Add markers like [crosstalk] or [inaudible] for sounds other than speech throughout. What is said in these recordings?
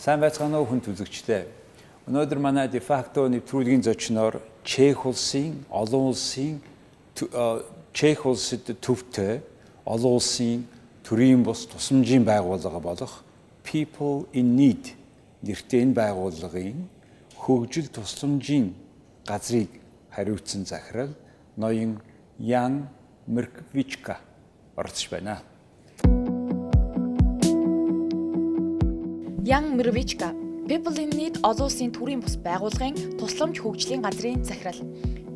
Сайн байцгаана уу хүн үзэгчдээ. Өнөөдөр манай дефакто нэвтрүүлгийн зочноор Чех улсын, олон улсын Чех улсад төвтэй олон улсын төрийн бус тусламжийн байгууллага болох People in Need нэртэй энэ байгууллагын хөгжил тусламжийн газрыг хариуцсан захирал ноён Ян Мерквичка оролцож байна. Ян Мервичка People in Need олон улсын төрийн бус байгууллагын тусламж хөгжлийн газрын захирал.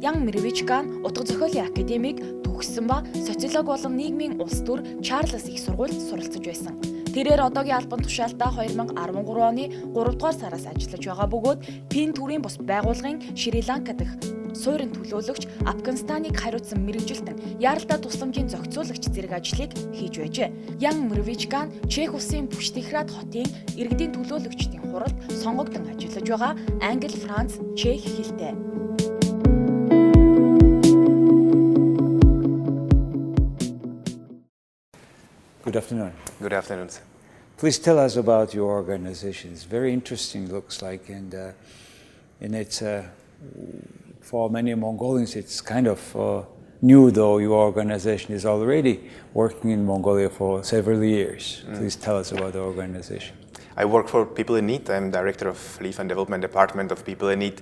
Ян Мервичка нь утга зохиолын академиг төгссөн ба социолог болон нийгмийн улс төр Чарльз их сургуульд суралцж байсан. Тэрээр одоогийн албан тушаалтаа 2013 оны 3 дугаар сараас ажиллаж байгаа бөгөөд Пин төрийн бус байгууллагын Шри-Ланка дахь суурин төлөөлөгч Афганистаныг хариуцсан мэрэгжилтэн яаралтай тусламжийн зохицуулагч зэрэг ажлыг хийж байжээ. Ян Мрвичкан Чех улсын Пүштихрад хотын иргэдийн төлөөлөгчдийн хуралд сонгогдсон ажиллаж байгаа англи, франц, чех хэлтэй. Good afternoon. Good afternoon. Please tell us about your organization. It's very interesting, looks like, and uh, and it's uh, for many Mongolians, it's kind of uh, new, though your organization is already working in Mongolia for several years. Mm. Please tell us about the organization. I work for People in Need. I'm director of Relief and Development Department of People in Need.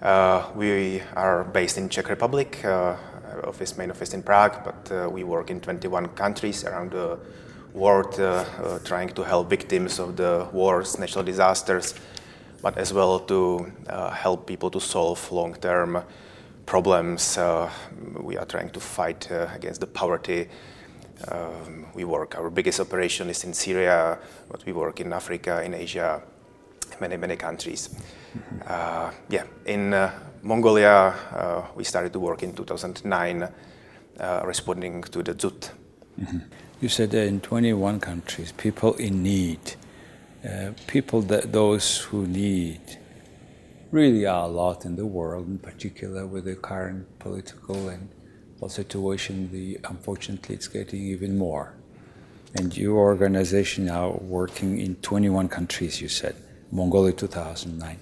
Uh, we are based in Czech Republic, uh, office main office in Prague, but uh, we work in 21 countries around the world, uh, uh, trying to help victims of the wars, natural disasters, but as well to uh, help people to solve long-term problems. Uh, we are trying to fight uh, against the poverty. Um, we work. Our biggest operation is in Syria, but we work in Africa, in Asia, many many countries. Uh, yeah, in uh, Mongolia, uh, we started to work in 2009, responding to the Zut. Mm-hmm. You said in 21 countries, people in need. Uh, people that those who need really are a lot in the world, in particular with the current political and situation. The unfortunately, it's getting even more. And your organization now working in 21 countries. You said Mongolia 2009.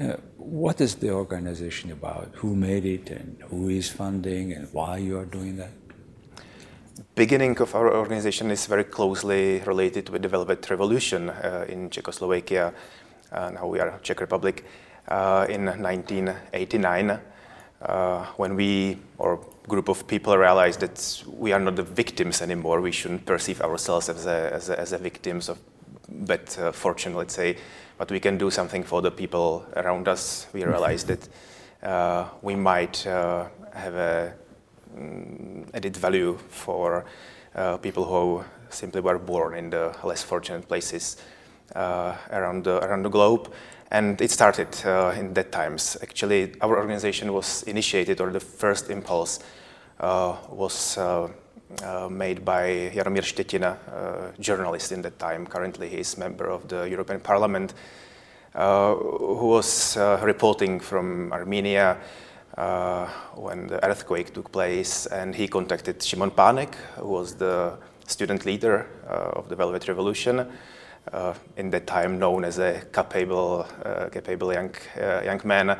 Uh, what is the organization about? Who made it, and who is funding, and why you are doing that? Beginning of our organization is very closely related with the Velvet Revolution uh, in Czechoslovakia. Uh, now we are Czech Republic uh, in 1989, uh, when we or group of people realized that we are not the victims anymore. We shouldn't perceive ourselves as a, as a, as a victims of bad uh, fortune, let's say, but we can do something for the people around us. We realized that uh, we might have a added value for uh, people who simply were born in the less fortunate places uh, around the around the globe. And it started uh, in that times. Actually, our organization was initiated, or the first impulse uh, was uh, uh, made by Jaromir Štětina, a journalist in that time. Currently, he is member of the European Parliament, who was reporting from Armenia uh, when the earthquake took place, and he contacted Šimon Pánek, who was the student leader uh, of the Velvet Revolution, uh, in that time known as a capable, uh, capable young, uh, young man.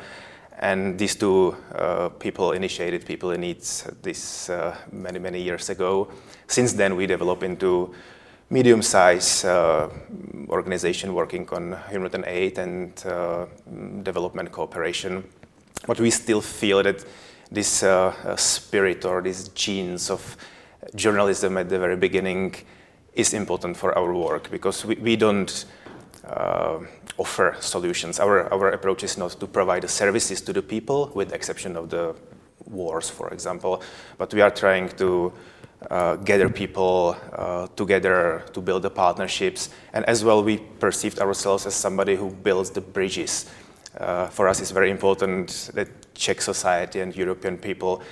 And these two uh, people initiated People in Needs this many, many years ago. Since then, we developed into medium-sized organization working on humanitarian aid and development cooperation but we still feel that this uh, uh, spirit or these genes of journalism at the very beginning is important for our work because we, we don't uh, offer solutions. Our, our approach is not to provide services to the people, with the exception of the wars, for example, but we are trying to uh, gather people uh, together to build the partnerships. And as well, we perceived ourselves as somebody who builds the bridges for us, it's very important that Czech society and European people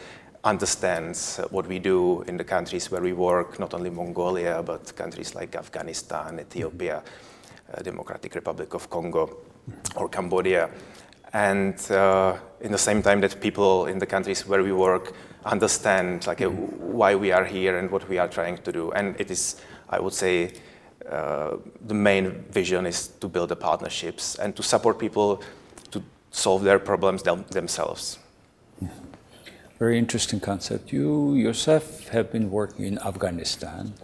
understands what we do in the countries where we work, not only Mongolia, but countries like Afghanistan, Ethiopia, uh, Democratic Republic of Congo, or Cambodia. And uh, in the same time that people in the countries where we work understand like uh, why we are here and what we are trying to do. And it is, I would say, uh, the main vision is to build the partnerships and to support people solve their problems them- themselves. Very interesting concept. You yourself have been working in Afghanistan,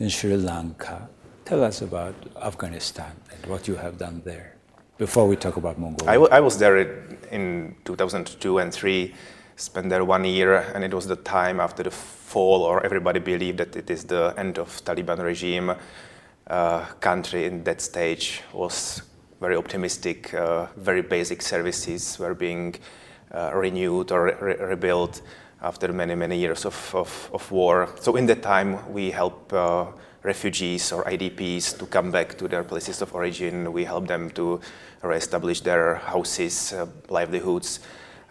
in Sri Lanka. Tell us about Afghanistan and what you have done there before we talk about Mongolia. I, was there in 2002 and 3, spent there one year, and it was the time after the fall, or everybody believed that it is the end of Taliban regime. Uh, country in that stage was very optimistic. Uh, very basic services were being uh, renewed or re- rebuilt after many, many years of, of, of, war. So in that time, we help uh, refugees or IDPs to come back to their places of origin. We help them to reestablish their houses, uh, livelihoods.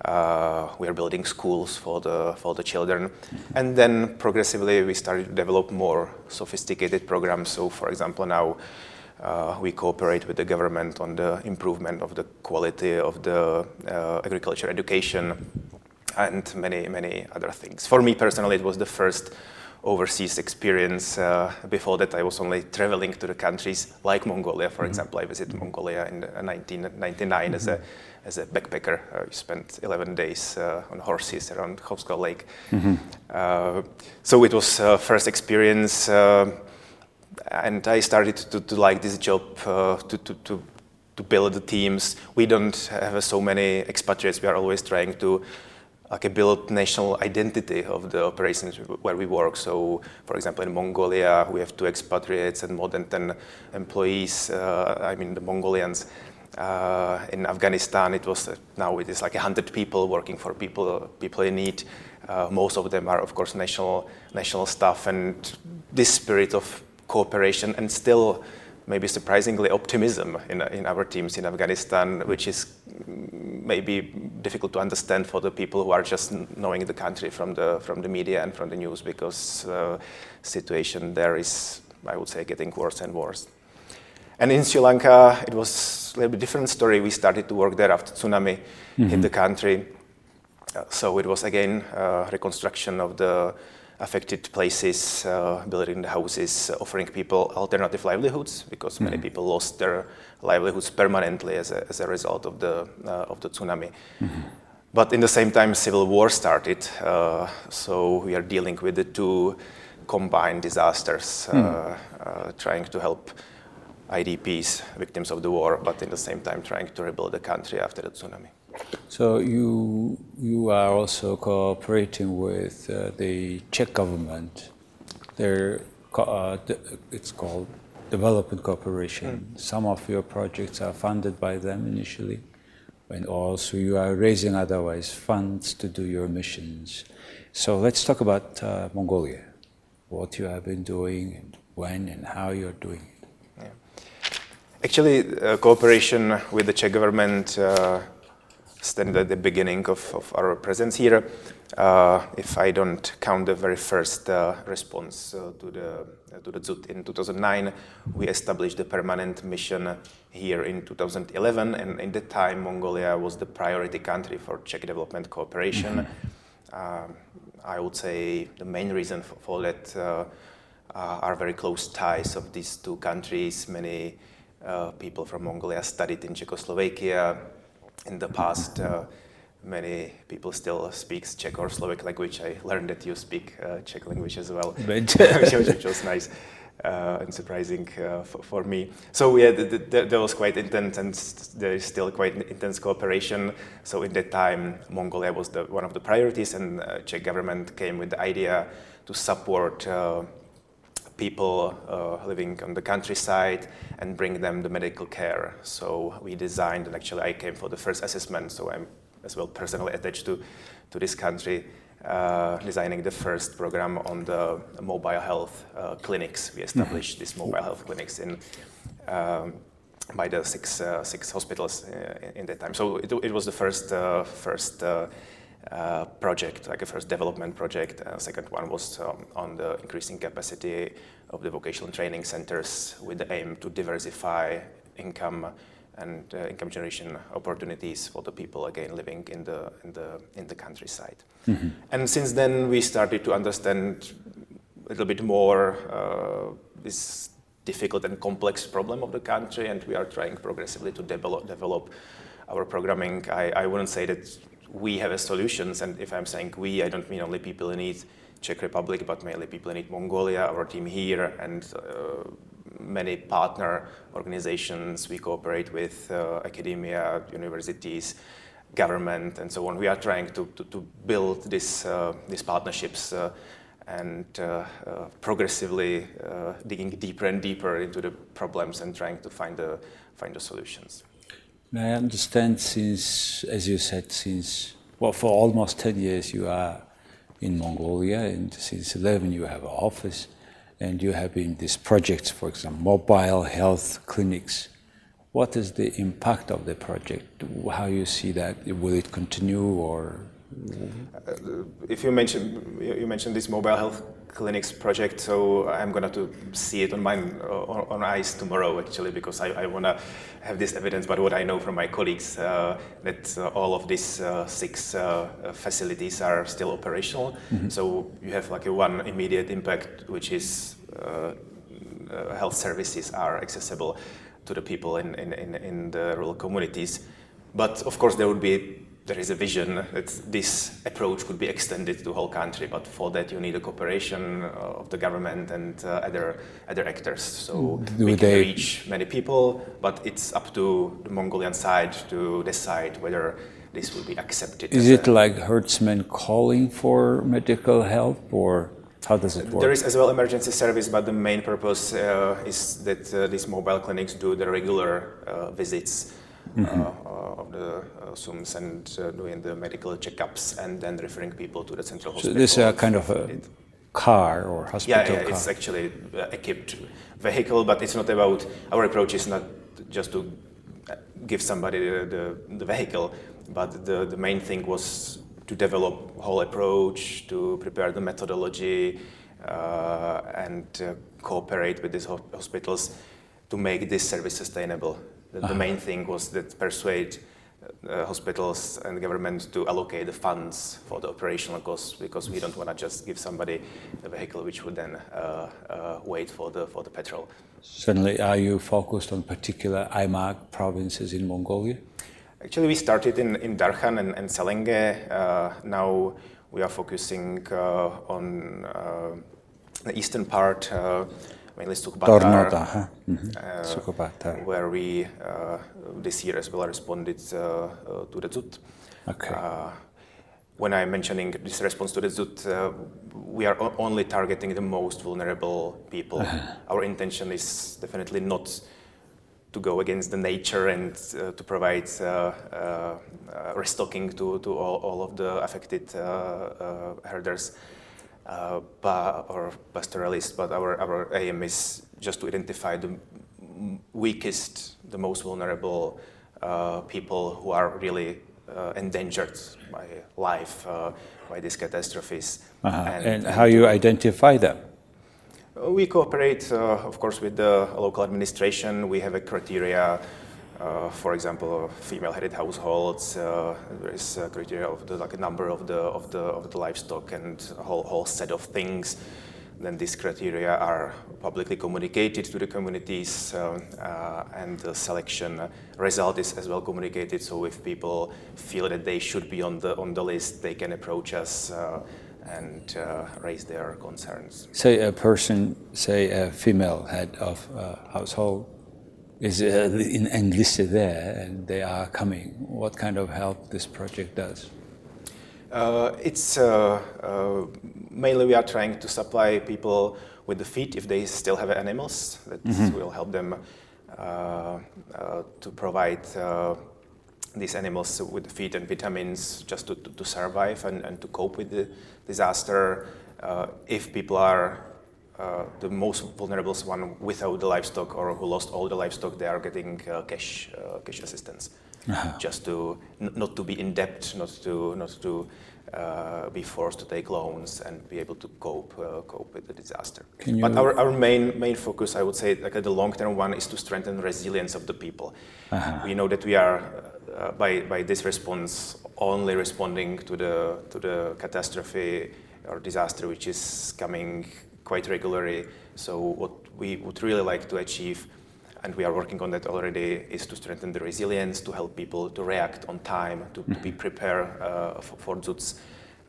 Uh, we are building schools for the for the children, and then progressively we started to develop more sophisticated programs. So, for example, now uh, we cooperate with the government on the improvement of the quality of the uh, agriculture education and many, many other things. For me personally, it was the first overseas experience. Uh, before that, I was only traveling to the countries like Mongolia, for mm-hmm. example. I visited Mongolia in 1999 mm-hmm. as, a, as a backpacker. I spent 11 days uh, on horses around Khovsgol Lake. Mm-hmm. Uh, so it was first experience and I started to, to like this job uh, to, to, to, to, build the teams. We don't have so many expatriates. We are always trying to like build national identity of the operations where we work. So, for example, in Mongolia, we have two expatriates and more than 10 employees. Uh, I mean, the Mongolians. Uh, in Afghanistan, it was uh, now it is like 100 people working for people people in need. Uh, most of them are, of course, national national staff, and this spirit of cooperation and still maybe surprisingly optimism in, in our teams in Afghanistan, which is maybe difficult to understand for the people who are just knowing the country from the from the media and from the news because uh, situation there is, I would say, getting worse and worse. And in Sri Lanka, it was a little bit different story. We started to work there after tsunami mm-hmm. hit the country. Uh, so it was again uh, reconstruction of the affected places, uh, building the houses, uh, offering people alternative livelihoods because mm-hmm. many people lost their livelihoods permanently as a, as a result of the, uh, of the tsunami. Mm-hmm. But in the same time, civil war started, uh, so we are dealing with the two combined disasters, mm. trying to help IDPs, victims of the war, but in the same time trying to rebuild the country after the tsunami. So you you are also cooperating with uh, the Czech government. There, uh, it's called development cooperation. Mm. Some of your projects are funded by them initially, and also you are raising otherwise funds to do your missions. So let's talk about uh, Mongolia. What you have been doing, and when, and how you're doing it. Yeah. Actually, uh, cooperation with the Czech government uh, standing at the beginning of, of our presence here. Uh, if I don't count the very first uh, response uh, to the uh, to the ZUT in 2009, we established the permanent mission here in 2011, and in that time, Mongolia was the priority country for Czech development cooperation. Mm-hmm. Um, I would say the main reason for, for that uh, are very close ties of these two countries. Many uh, people from Mongolia studied in Czechoslovakia in the past, uh, many people still speak Czech or Slovak language. I learned that you speak uh, Czech language as well, [laughs] [laughs] which, which was nice. Uh, and surprising uh, for, for, me. So yeah, the, the, there was quite intense, and there is still quite intense cooperation. So in that time, Mongolia was the, one of the priorities, and uh, Czech government came with the idea to support uh, people uh, living on the countryside and bring them the medical care. So we designed, and actually I came for the first assessment, so I'm as well personally attached to, to this country, uh, designing the first program on the mobile health uh, clinics. We established these mobile health clinics in um, by the six uh, six hospitals uh, in, in, that time. So it, it was the first uh, first uh, project, like a first development project. Uh, second one was um, on the increasing capacity of the vocational training centers with the aim to diversify income and uh, income generation opportunities for the people again living in the in the in the countryside. Mm-hmm. And since then, we started to understand a little bit more uh, this difficult and complex problem of the country, and we are trying progressively to develop, develop our programming. I, I wouldn't say that we have a solutions, and if I'm saying we, I don't mean only people in East Czech Republic, but mainly people in Mongolia, our team here, and uh, many partner organizations we cooperate with, uh, academia, universities, government, and so on. We are trying to, to, to build this, uh, these partnerships uh, and uh, uh, progressively digging deeper and deeper into the problems and trying to find the, find the solutions. I understand since, as you said, since, well, for almost 10 years you are in Mongolia, and since 11 you have an office, and you have been these projects, for example, mobile health clinics. What is the impact of the project? How you see that? Will it continue or if you mention you mentioned this mobile health clinics project, so I'm gonna to see it on my on, on eyes tomorrow actually because I, I wanna have this evidence. But what I know from my colleagues uh, that uh, all of these uh, six uh, facilities are still operational. Mm-hmm. So you have like a one immediate impact, which is uh, uh, health services are accessible to the people in, in, in, in the rural communities. But of course, there would be there is a vision that this approach could be extended to the whole country, but for that you need a cooperation uh, of the government and uh, other other actors. So mm. Do we can reach many people, but it's up to the Mongolian side to decide whether this will be accepted. Is it like herdsmen calling for medical help, or how does it work? There is as well emergency service, but the main purpose uh, is that uh, these mobile clinics do the regular uh, visits mm-hmm. Uh, of the uh, SUMs and uh, doing the medical checkups and then referring people to the central hospital. So this is a kind of a car or hospital yeah, yeah car. it's actually equipped vehicle, but it's not about, our approach is not just to give somebody the, the, the vehicle, but the, the main thing was to develop whole approach, to prepare the methodology, uh, and uh, cooperate with these hospitals to make this service sustainable. The, the main thing was that persuade uh, hospitals and government to allocate the funds for the operational costs because we don't want to just give somebody a vehicle which would then uh, uh, wait for the for the petrol. Certainly, are you focused on particular aimag provinces in Mongolia? Actually, we started in, in Darkhan and, and Selenge. Uh, now we are focusing uh, on uh, the eastern part mainly Sukhbatar, huh? mm-hmm. uh, where we uh, this year as well responded uh, to the Dzut. Okay. when I'm mentioning this response to the Dzut, we are o- only targeting the most vulnerable people. Uh-huh. Our intention is definitely not to go against the nature and uh, to provide uh, uh, restocking to, to all, all, of the affected herders uh, or pastoralists, but our, our aim is just to identify the weakest, the most vulnerable uh, people who are really uh, endangered by life uh, by these catastrophes. Uh-huh. And, and, how you identify them? We cooperate, uh, of course, with the local administration. We have a criteria uh, for example, female-headed households. Uh, there is a criteria of the like a number of the of the of the livestock and a whole whole set of things. Then these criteria are publicly communicated to the communities, uh, uh and the selection result is as well communicated. So if people feel that they should be on the on the list, they can approach us uh, and uh, raise their concerns. Say a person, say a female head of household is uh, enlisted there and they are coming. What kind of help this project does? Uh, it's uh, uh, mainly we are trying to supply people with the feed if they still have animals. That mm-hmm. will help them uh, uh, to provide these animals with feed and vitamins just to, to, to survive and, and, to cope with the disaster. if people are uh, the most vulnerable one without the livestock or who lost all the livestock, they are getting uh, cash uh, cash assistance, uh-huh. just to n- not to be in debt, not to not to uh, be forced to take loans and be able to cope uh, cope with the disaster. But our, our main main focus, I would say, like the long term one, is to strengthen resilience of the people. Uh-huh. We know that we are by by this response only responding to the to the catastrophe or disaster which is coming quite regularly. So what we would really like to achieve, and we are working on that already, is to strengthen the resilience, to help people to react on time, to, to be prepared uh, for, for ZUTs.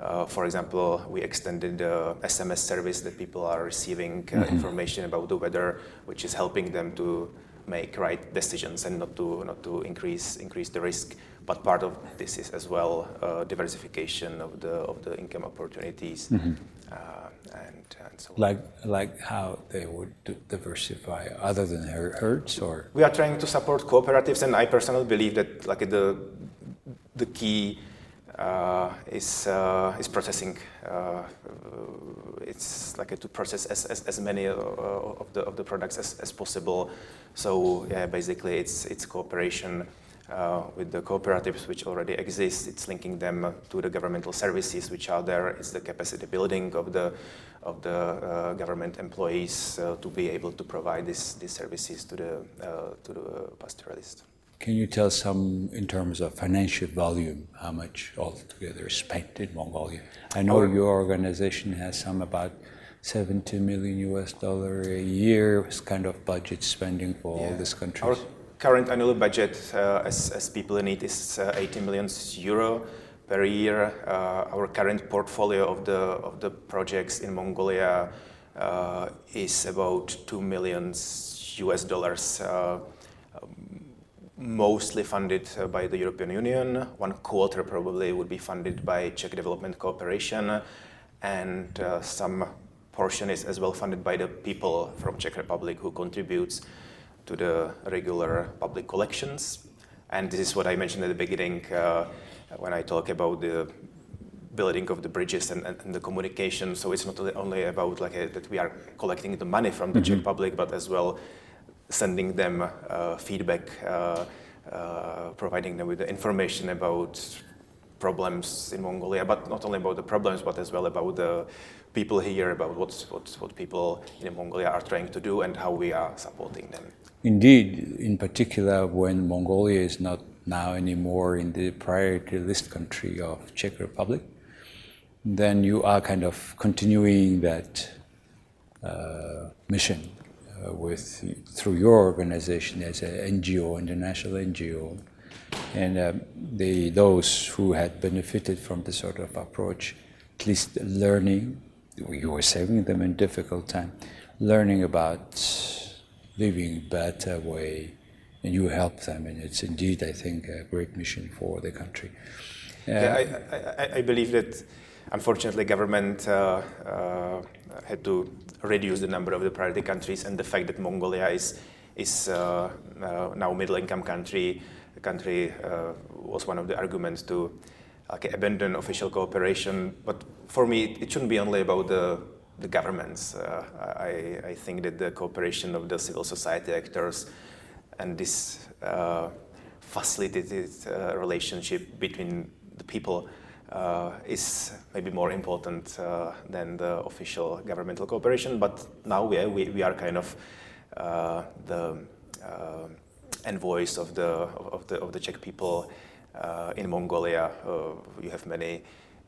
Uh, for example, we extended the SMS service that people are receiving uh, mm-hmm. information about the weather, which is helping them to make right decisions and not to not to increase increase the risk. But part of this is as well uh, diversification of the of the income opportunities. Mm-hmm. Uh, and, and so like like how they would diversify other than herds or we are trying to support cooperatives and i personally believe that like the the key uh, is uh, is processing. Uh, it's like to process as, as, as many of the of the products as, as possible. So yeah, basically it's it's cooperation. Uh, with the cooperatives which already exist. It's linking them to the governmental services which are there. It's the capacity building of the of the uh, government employees uh, to be able to provide this, these services to the to the pastoralists. Can you tell some in terms of financial volume, how much altogether is spent in Mongolia? I know Our, your organization has some about 70 million US dollar a year kind of budget spending for yeah. all these countries. Our current annual budget, uh, as, as People in Need, is uh, 80 million euro per year. Uh, our current portfolio of the of the projects in Mongolia uh, is about 2 million US dollars. Uh, mostly funded uh, by the European Union. One quarter probably would be funded by Czech Development Cooperation, and some portion is as well funded by the people from Czech Republic who contributes to the regular public collections. And this is what I mentioned at the beginning uh, when I talk about the building of the bridges and, and, and the communication. So it's not only about like a, that we are collecting the money from the mm-hmm. Czech public, but as well sending them uh, feedback, uh, uh, providing them with the information about problems in Mongolia, but not only about the problems, but as well about the people here, about what's, what, what people in Mongolia are trying to do and how we are supporting them. Indeed, in particular, when Mongolia is not now anymore in the priority list country of Czech Republic, then you are kind of continuing that uh, mission uh, with through your organization as an NGO, international NGO, and um, the those who had benefited from this sort of approach, at least learning, you were saving them in difficult time, learning about living better way, and you help them, and it's indeed, I think, a great mission for the country. Uh, yeah, I, I, I, believe that unfortunately government uh, uh, had to reduce the number of the priority countries and the fact that Mongolia is, is uh, uh, now middle income country, the country uh, was one of the arguments to okay, abandon official cooperation. But for me, it shouldn't be only about the, the governments. Uh, I, I think that the cooperation of the civil society actors and this uh, facilitated uh, relationship between the people uh, is maybe more important uh, than the official governmental cooperation. But now we, we, we are kind of uh, the envoys of the, of, the, of the Czech people in Mongolia. You have many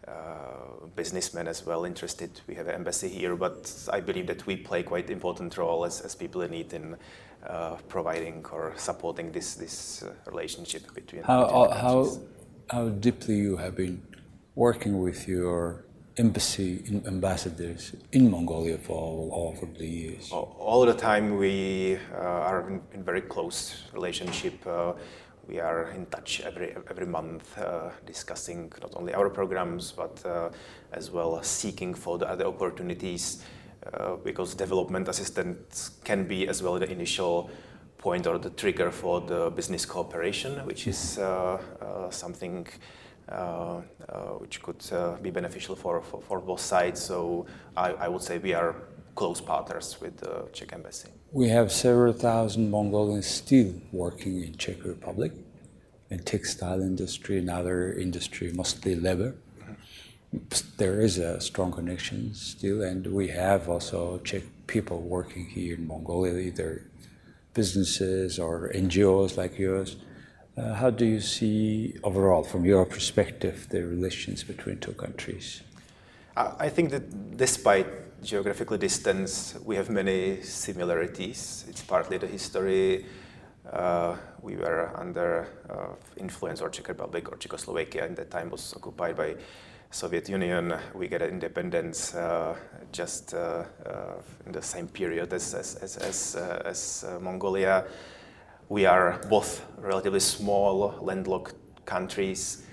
Uh, businessmen as well interested. We have an embassy here, but I believe that we play quite important role as, as people in need in uh, providing or supporting this, this uh, relationship between, how, between how, how deeply you have been working with your embassy ambassadors in Mongolia for all, over the years? All the time we uh, are in, in, very close relationship. Uh, we are in touch every every month, uh, discussing not only our programs but uh, as well seeking for the other opportunities. Uh, because development assistance can be as well the initial point or the trigger for the business cooperation, which is uh, something uh, uh, which could uh, be beneficial for, for, for, both sides. So I, I, would say we are close partners with the Czech embassy. We have several thousand Mongolians still working in Czech Republic, in textile industry and other industry, mostly leather. There is a strong connection still, and we have also Czech people working here in Mongolia, either businesses or NGOs like yours. Uh, how do you see overall, from your perspective, the relations between two countries? I think that despite geographically distance, we have many similarities. It's partly the history. Uh, we were under uh, influence of Czech Republic or Czechoslovakia, and that time was occupied by Soviet Union. We get independence uh, just uh, uh, in the same period as as as, as, uh, as Mongolia. We are both relatively small, landlocked countries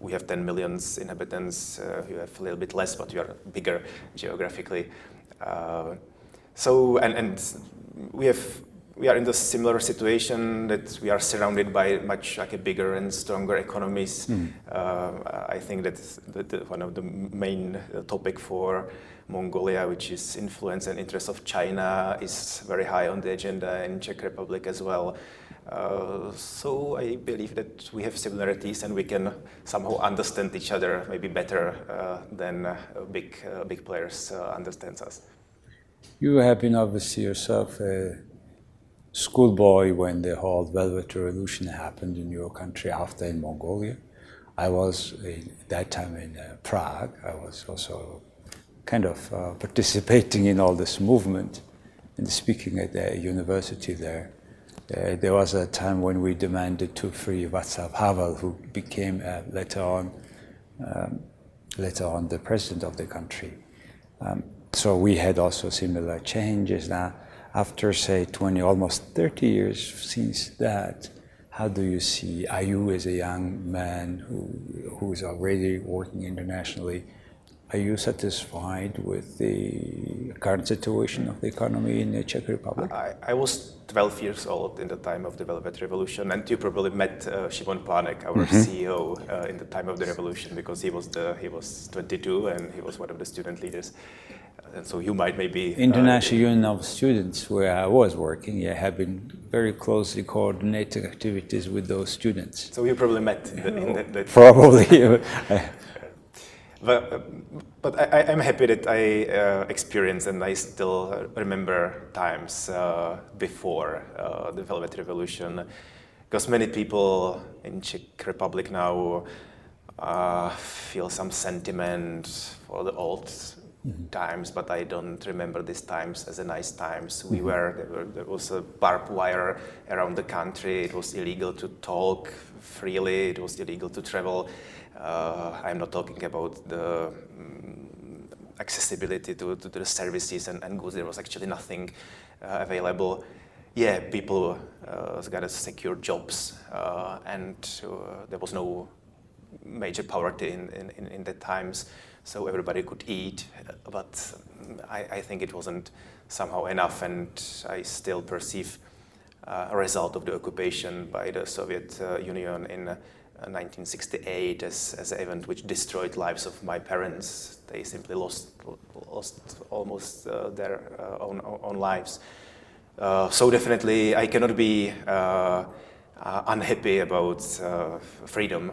we have 10 millions inhabitants. Uh, you have a little bit less, but you are bigger geographically. Uh, so, and, and we have we are in the similar situation that we are surrounded by much like a bigger and stronger economies. Mm. Uh, I think that the, one of the main topic for Mongolia, which is influence and interest of China, is very high on the agenda in Czech Republic as well. Uh, so I believe that we have similarities and we can somehow understand each other maybe better uh, than uh, big uh, big players uh, understands us. You have been obviously yourself a schoolboy when the whole Velvet Revolution happened in your country after in Mongolia. I was that time in Prague. I was also kind of participating in all this movement and speaking at the university there. Uh, there was a time when we demanded to free Václav Havel, who became uh, later on um, later on the president of the country. Um, so we had also similar changes. Now, after say 20, almost 30 years since that, how do you see? Are you as a young man who who is already working internationally? Are you satisfied with the current situation of the economy in the Czech Republic? I, I was 12 years old in the time of the Velvet Revolution, and you probably met uh, Šimon Pánek, our mm-hmm. CEO, uh, in the time of the revolution because he was the he was 22 and he was one of the student leaders. And so you might maybe uh, International uh, Union of Students, where I was working, yeah, have been very closely coordinating activities with those students. So you probably met in the, in the, the [laughs] probably. [laughs] But, but I, am happy that I uh, experienced and I still remember times uh, before uh, the Velvet Revolution, because many people in Czech Republic now uh, feel some sentiment for the old mm-hmm. times, but I don't remember these times as a nice times. We mm-hmm. were there, were there was a barbed wire around the country. It was illegal to talk freely. It was illegal to travel. Uh, I'm not talking about the um, accessibility to, to, the services and, and, goods. There was actually nothing uh, available. Yeah, people uh, got secure jobs, uh, and uh, there was no major poverty in, in, in that times, so everybody could eat. But I, I think it wasn't somehow enough, and I still perceive uh, a result of the occupation by the Soviet Union in 1968 uh, as, as an event which destroyed lives of my parents. They simply lost, lost almost uh, their uh, own, own lives. Uh, so definitely I cannot be uh, uh, unhappy about freedom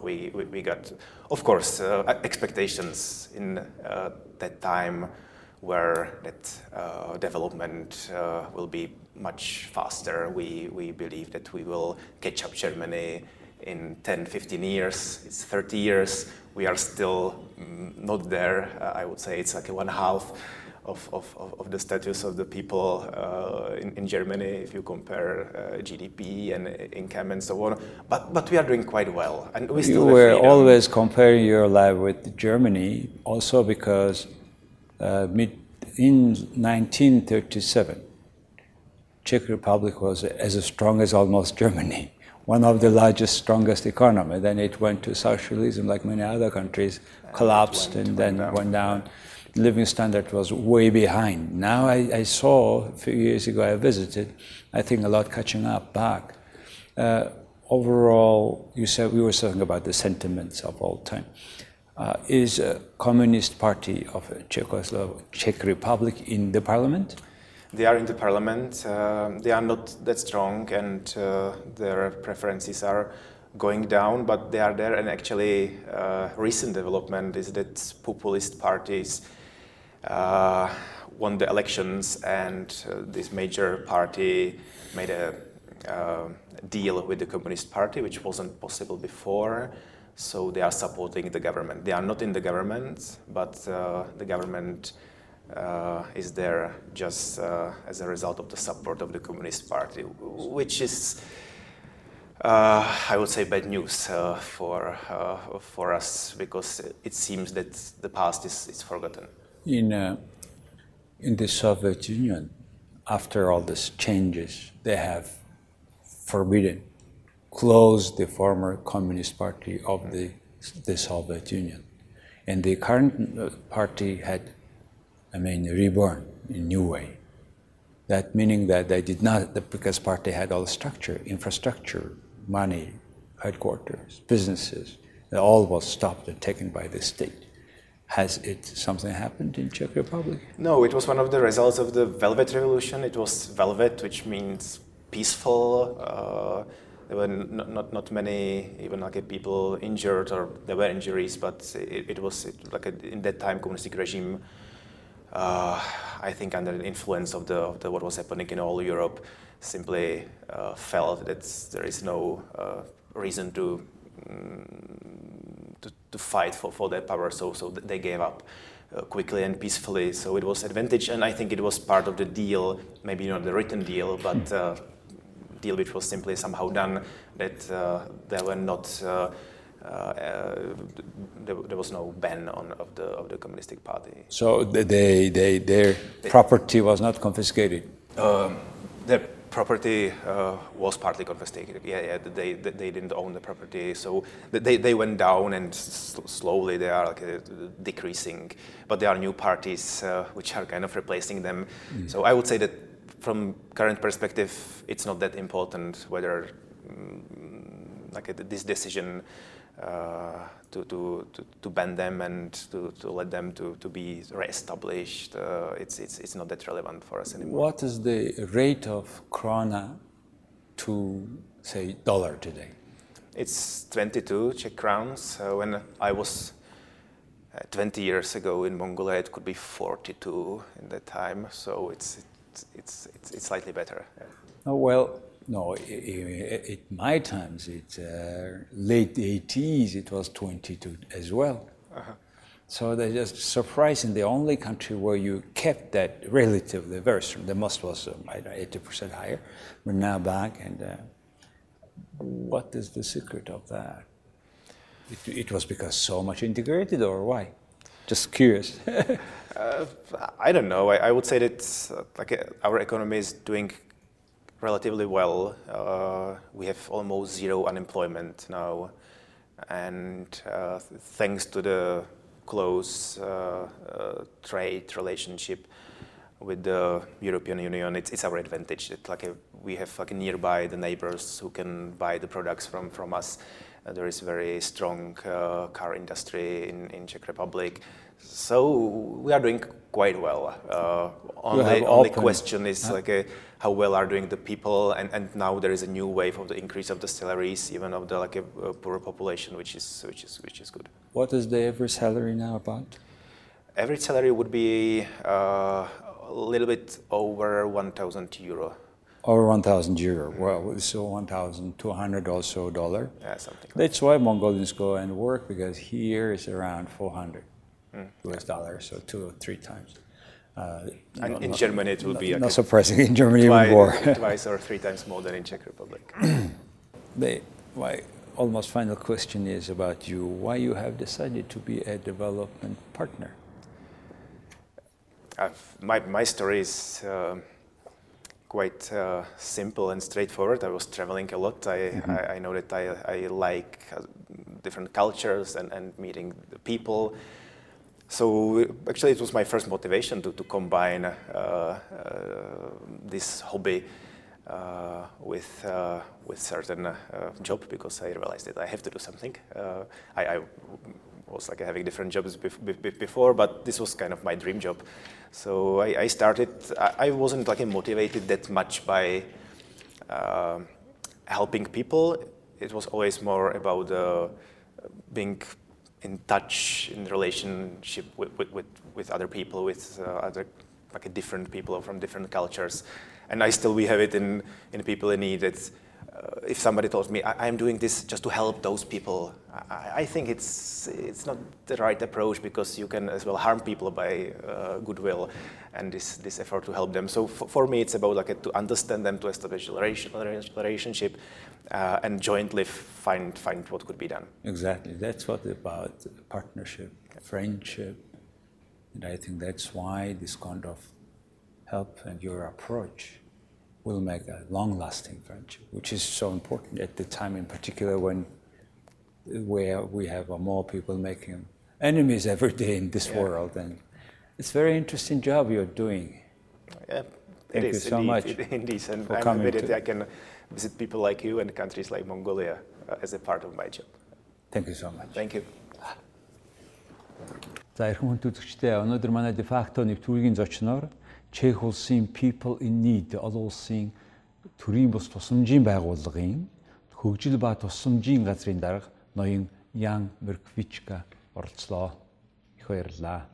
we, we, we, got. Of course, expectations in that time were that development will be much faster. We, we believe that we will catch up Germany in 10, 15 years, it's 30 years, we are still mm, not there. Uh, I would say it's like one half of, of, of the status of the people uh, in, in Germany if you compare uh, GDP and income and so on. But, but we are doing quite well. And we still you were always comparing your life with Germany also because uh, mid, in 1937, Czech Republic was as strong as almost [laughs] Germany one of the largest, strongest economy. Then it went to socialism, like many other countries, collapsed and, and then went down. went down. Living standard was way behind. Now I, I, saw a few years ago I visited. I think a lot catching up back. Uh, overall, you said we were talking about the sentiments of all time. Uh, is a Communist Party of Czechoslovakia, Czech Republic in the parliament? They are in the parliament. Uh, they are not that strong, and uh, their preferences are going down, but they are there. And actually, uh, recent development is that populist parties uh, won the elections, and uh, this major party made a uh, deal with the Communist Party, which wasn't possible before. So they are supporting the government. They are not in the government, but the government uh, is there just uh, as a result of the support of the Communist Party, which is, uh, I would say, bad news uh, for, uh, for us because it seems that the past is, is forgotten. In, uh, in the Soviet Union, after all these changes, they have forbidden, closed the former Communist Party of the, the Soviet Union. And the current party had I mean, reborn in a new way. That meaning that they did not, because party had all the structure, infrastructure, money, headquarters, businesses, all was stopped and taken by the state. Has it something happened in Czech Republic? No, it was one of the results of the Velvet Revolution. It was velvet, which means peaceful. Uh, there were not, not, not many even like people injured or there were injuries, but it, it was like a, in that time communist regime uh, I think under the influence of the, of the, what was happening in all Europe, simply uh, felt that there is no uh, reason to, um, to, to fight for, for that power, so so they gave up. Uh, quickly and peacefully, so it was advantage, and I think it was part of the deal, maybe not the written deal, but uh, deal which was simply somehow done that uh, there were not uh, there, there, was no ban on of the of the communistic party. So they, they their they, property was not confiscated. Um, their property uh, was partly confiscated. Yeah, yeah. They, they, they didn't own the property, so they, they went down and slowly they are like uh, decreasing. But there are new parties uh, which are kind of replacing them. Mm. So I would say that from current perspective, it's not that important whether um, like this decision uh, to, to, to, to, ban them and to, to let them to, to be re-established. Uh, it's, it's, it's not that relevant for us anymore. What is the rate of krona to, say, dollar today? It's 22 Czech crowns. Uh, when I was uh, 20 years ago in Mongolia, it could be 42 in that time. So it's, it's, it's, it's, it's slightly better. Yeah. Oh, well, no, at my times, it's uh, late 80s, it was 22 as well. Uh-huh. So they're just surprising. The only country where you kept that relatively very strong, the most was um, 80% higher. We're now back, and uh, what is the secret of that? It, it, was because so much integrated, or why? Just curious. [laughs] uh, I don't know. I, I would say that uh, like uh, our economy is doing relatively well. Uh, we have almost zero unemployment now, and uh, thanks to the close uh, uh, trade relationship with the European Union, it's, it's our advantage. It's like a, we have like nearby the neighbors who can buy the products from, from us. Uh, there is very strong uh, car industry in, in Czech Republic. So we are doing quite well. Uh, only, only question is like a, how well are doing the people, and, and now there is a new wave of the increase of the salaries, even of the like a, a poorer population, which is which is which is good. What is the average salary now about? Average salary would be uh, a little bit over 1,000 euro. Over 1,000 euro. Well, so 1,200 or so dollar. Yeah, something. Like That's why Mongolians go and work because here is around 400 mm, US dollars, so two or three times. Uh, and in not, Germany, it will not, be not surprising. In Germany, twice, even more. [laughs] twice or three times more than in Czech Republic. [clears throat] the, my almost final question is about you. Why you have decided to be a development partner? I've, my my story is. Uh, quite uh, simple and straightforward. I was traveling a lot. I, mm-hmm. I, I, know that I, I like uh, different cultures and, and meeting the people. So actually, it was my first motivation to, to combine uh, uh, this hobby uh, with with certain job because I realized that I have to do something. I, I was like having different jobs before, but this was kind of my dream job. So I, I started. I, wasn't like motivated that much by uh, helping people. It was always more about uh, being in touch, in relationship with, with, with, other people, with uh, other like different people from different cultures. And I still we have it in, in people in need. It's, uh, if somebody told me I, am doing this just to help those people, I, think it's it's not the right approach because you can as well harm people by uh, goodwill and this, this effort to help them. So for, for me, it's about like a, to understand them, to establish a relationship, uh, and jointly find find what could be done. Exactly, that's what about partnership, friendship, and I think that's why this kind of help and your approach will make a long-lasting friendship, which is so important at the time, in particular when where we have more people making enemies every day in this yeah. world, and it's a very interesting job you're doing. Yeah, Thank you so indeed, much. It, indeed, and I'm happy that I can visit people like you and countries like Mongolia uh, as a part of my job. Thank you so much. Thank you. За эрхэм хүнд үзэгчдээ өнөөдөр манай дефакто нэвтрүүлгийн зочноор Чех улсын People in Need олон улсын төрийн бус тусламжийн байгууллагын хөгжил ба тусламжийн газрын дарга ноён Ян Мерквичка оролцлоо. Их баярлалаа.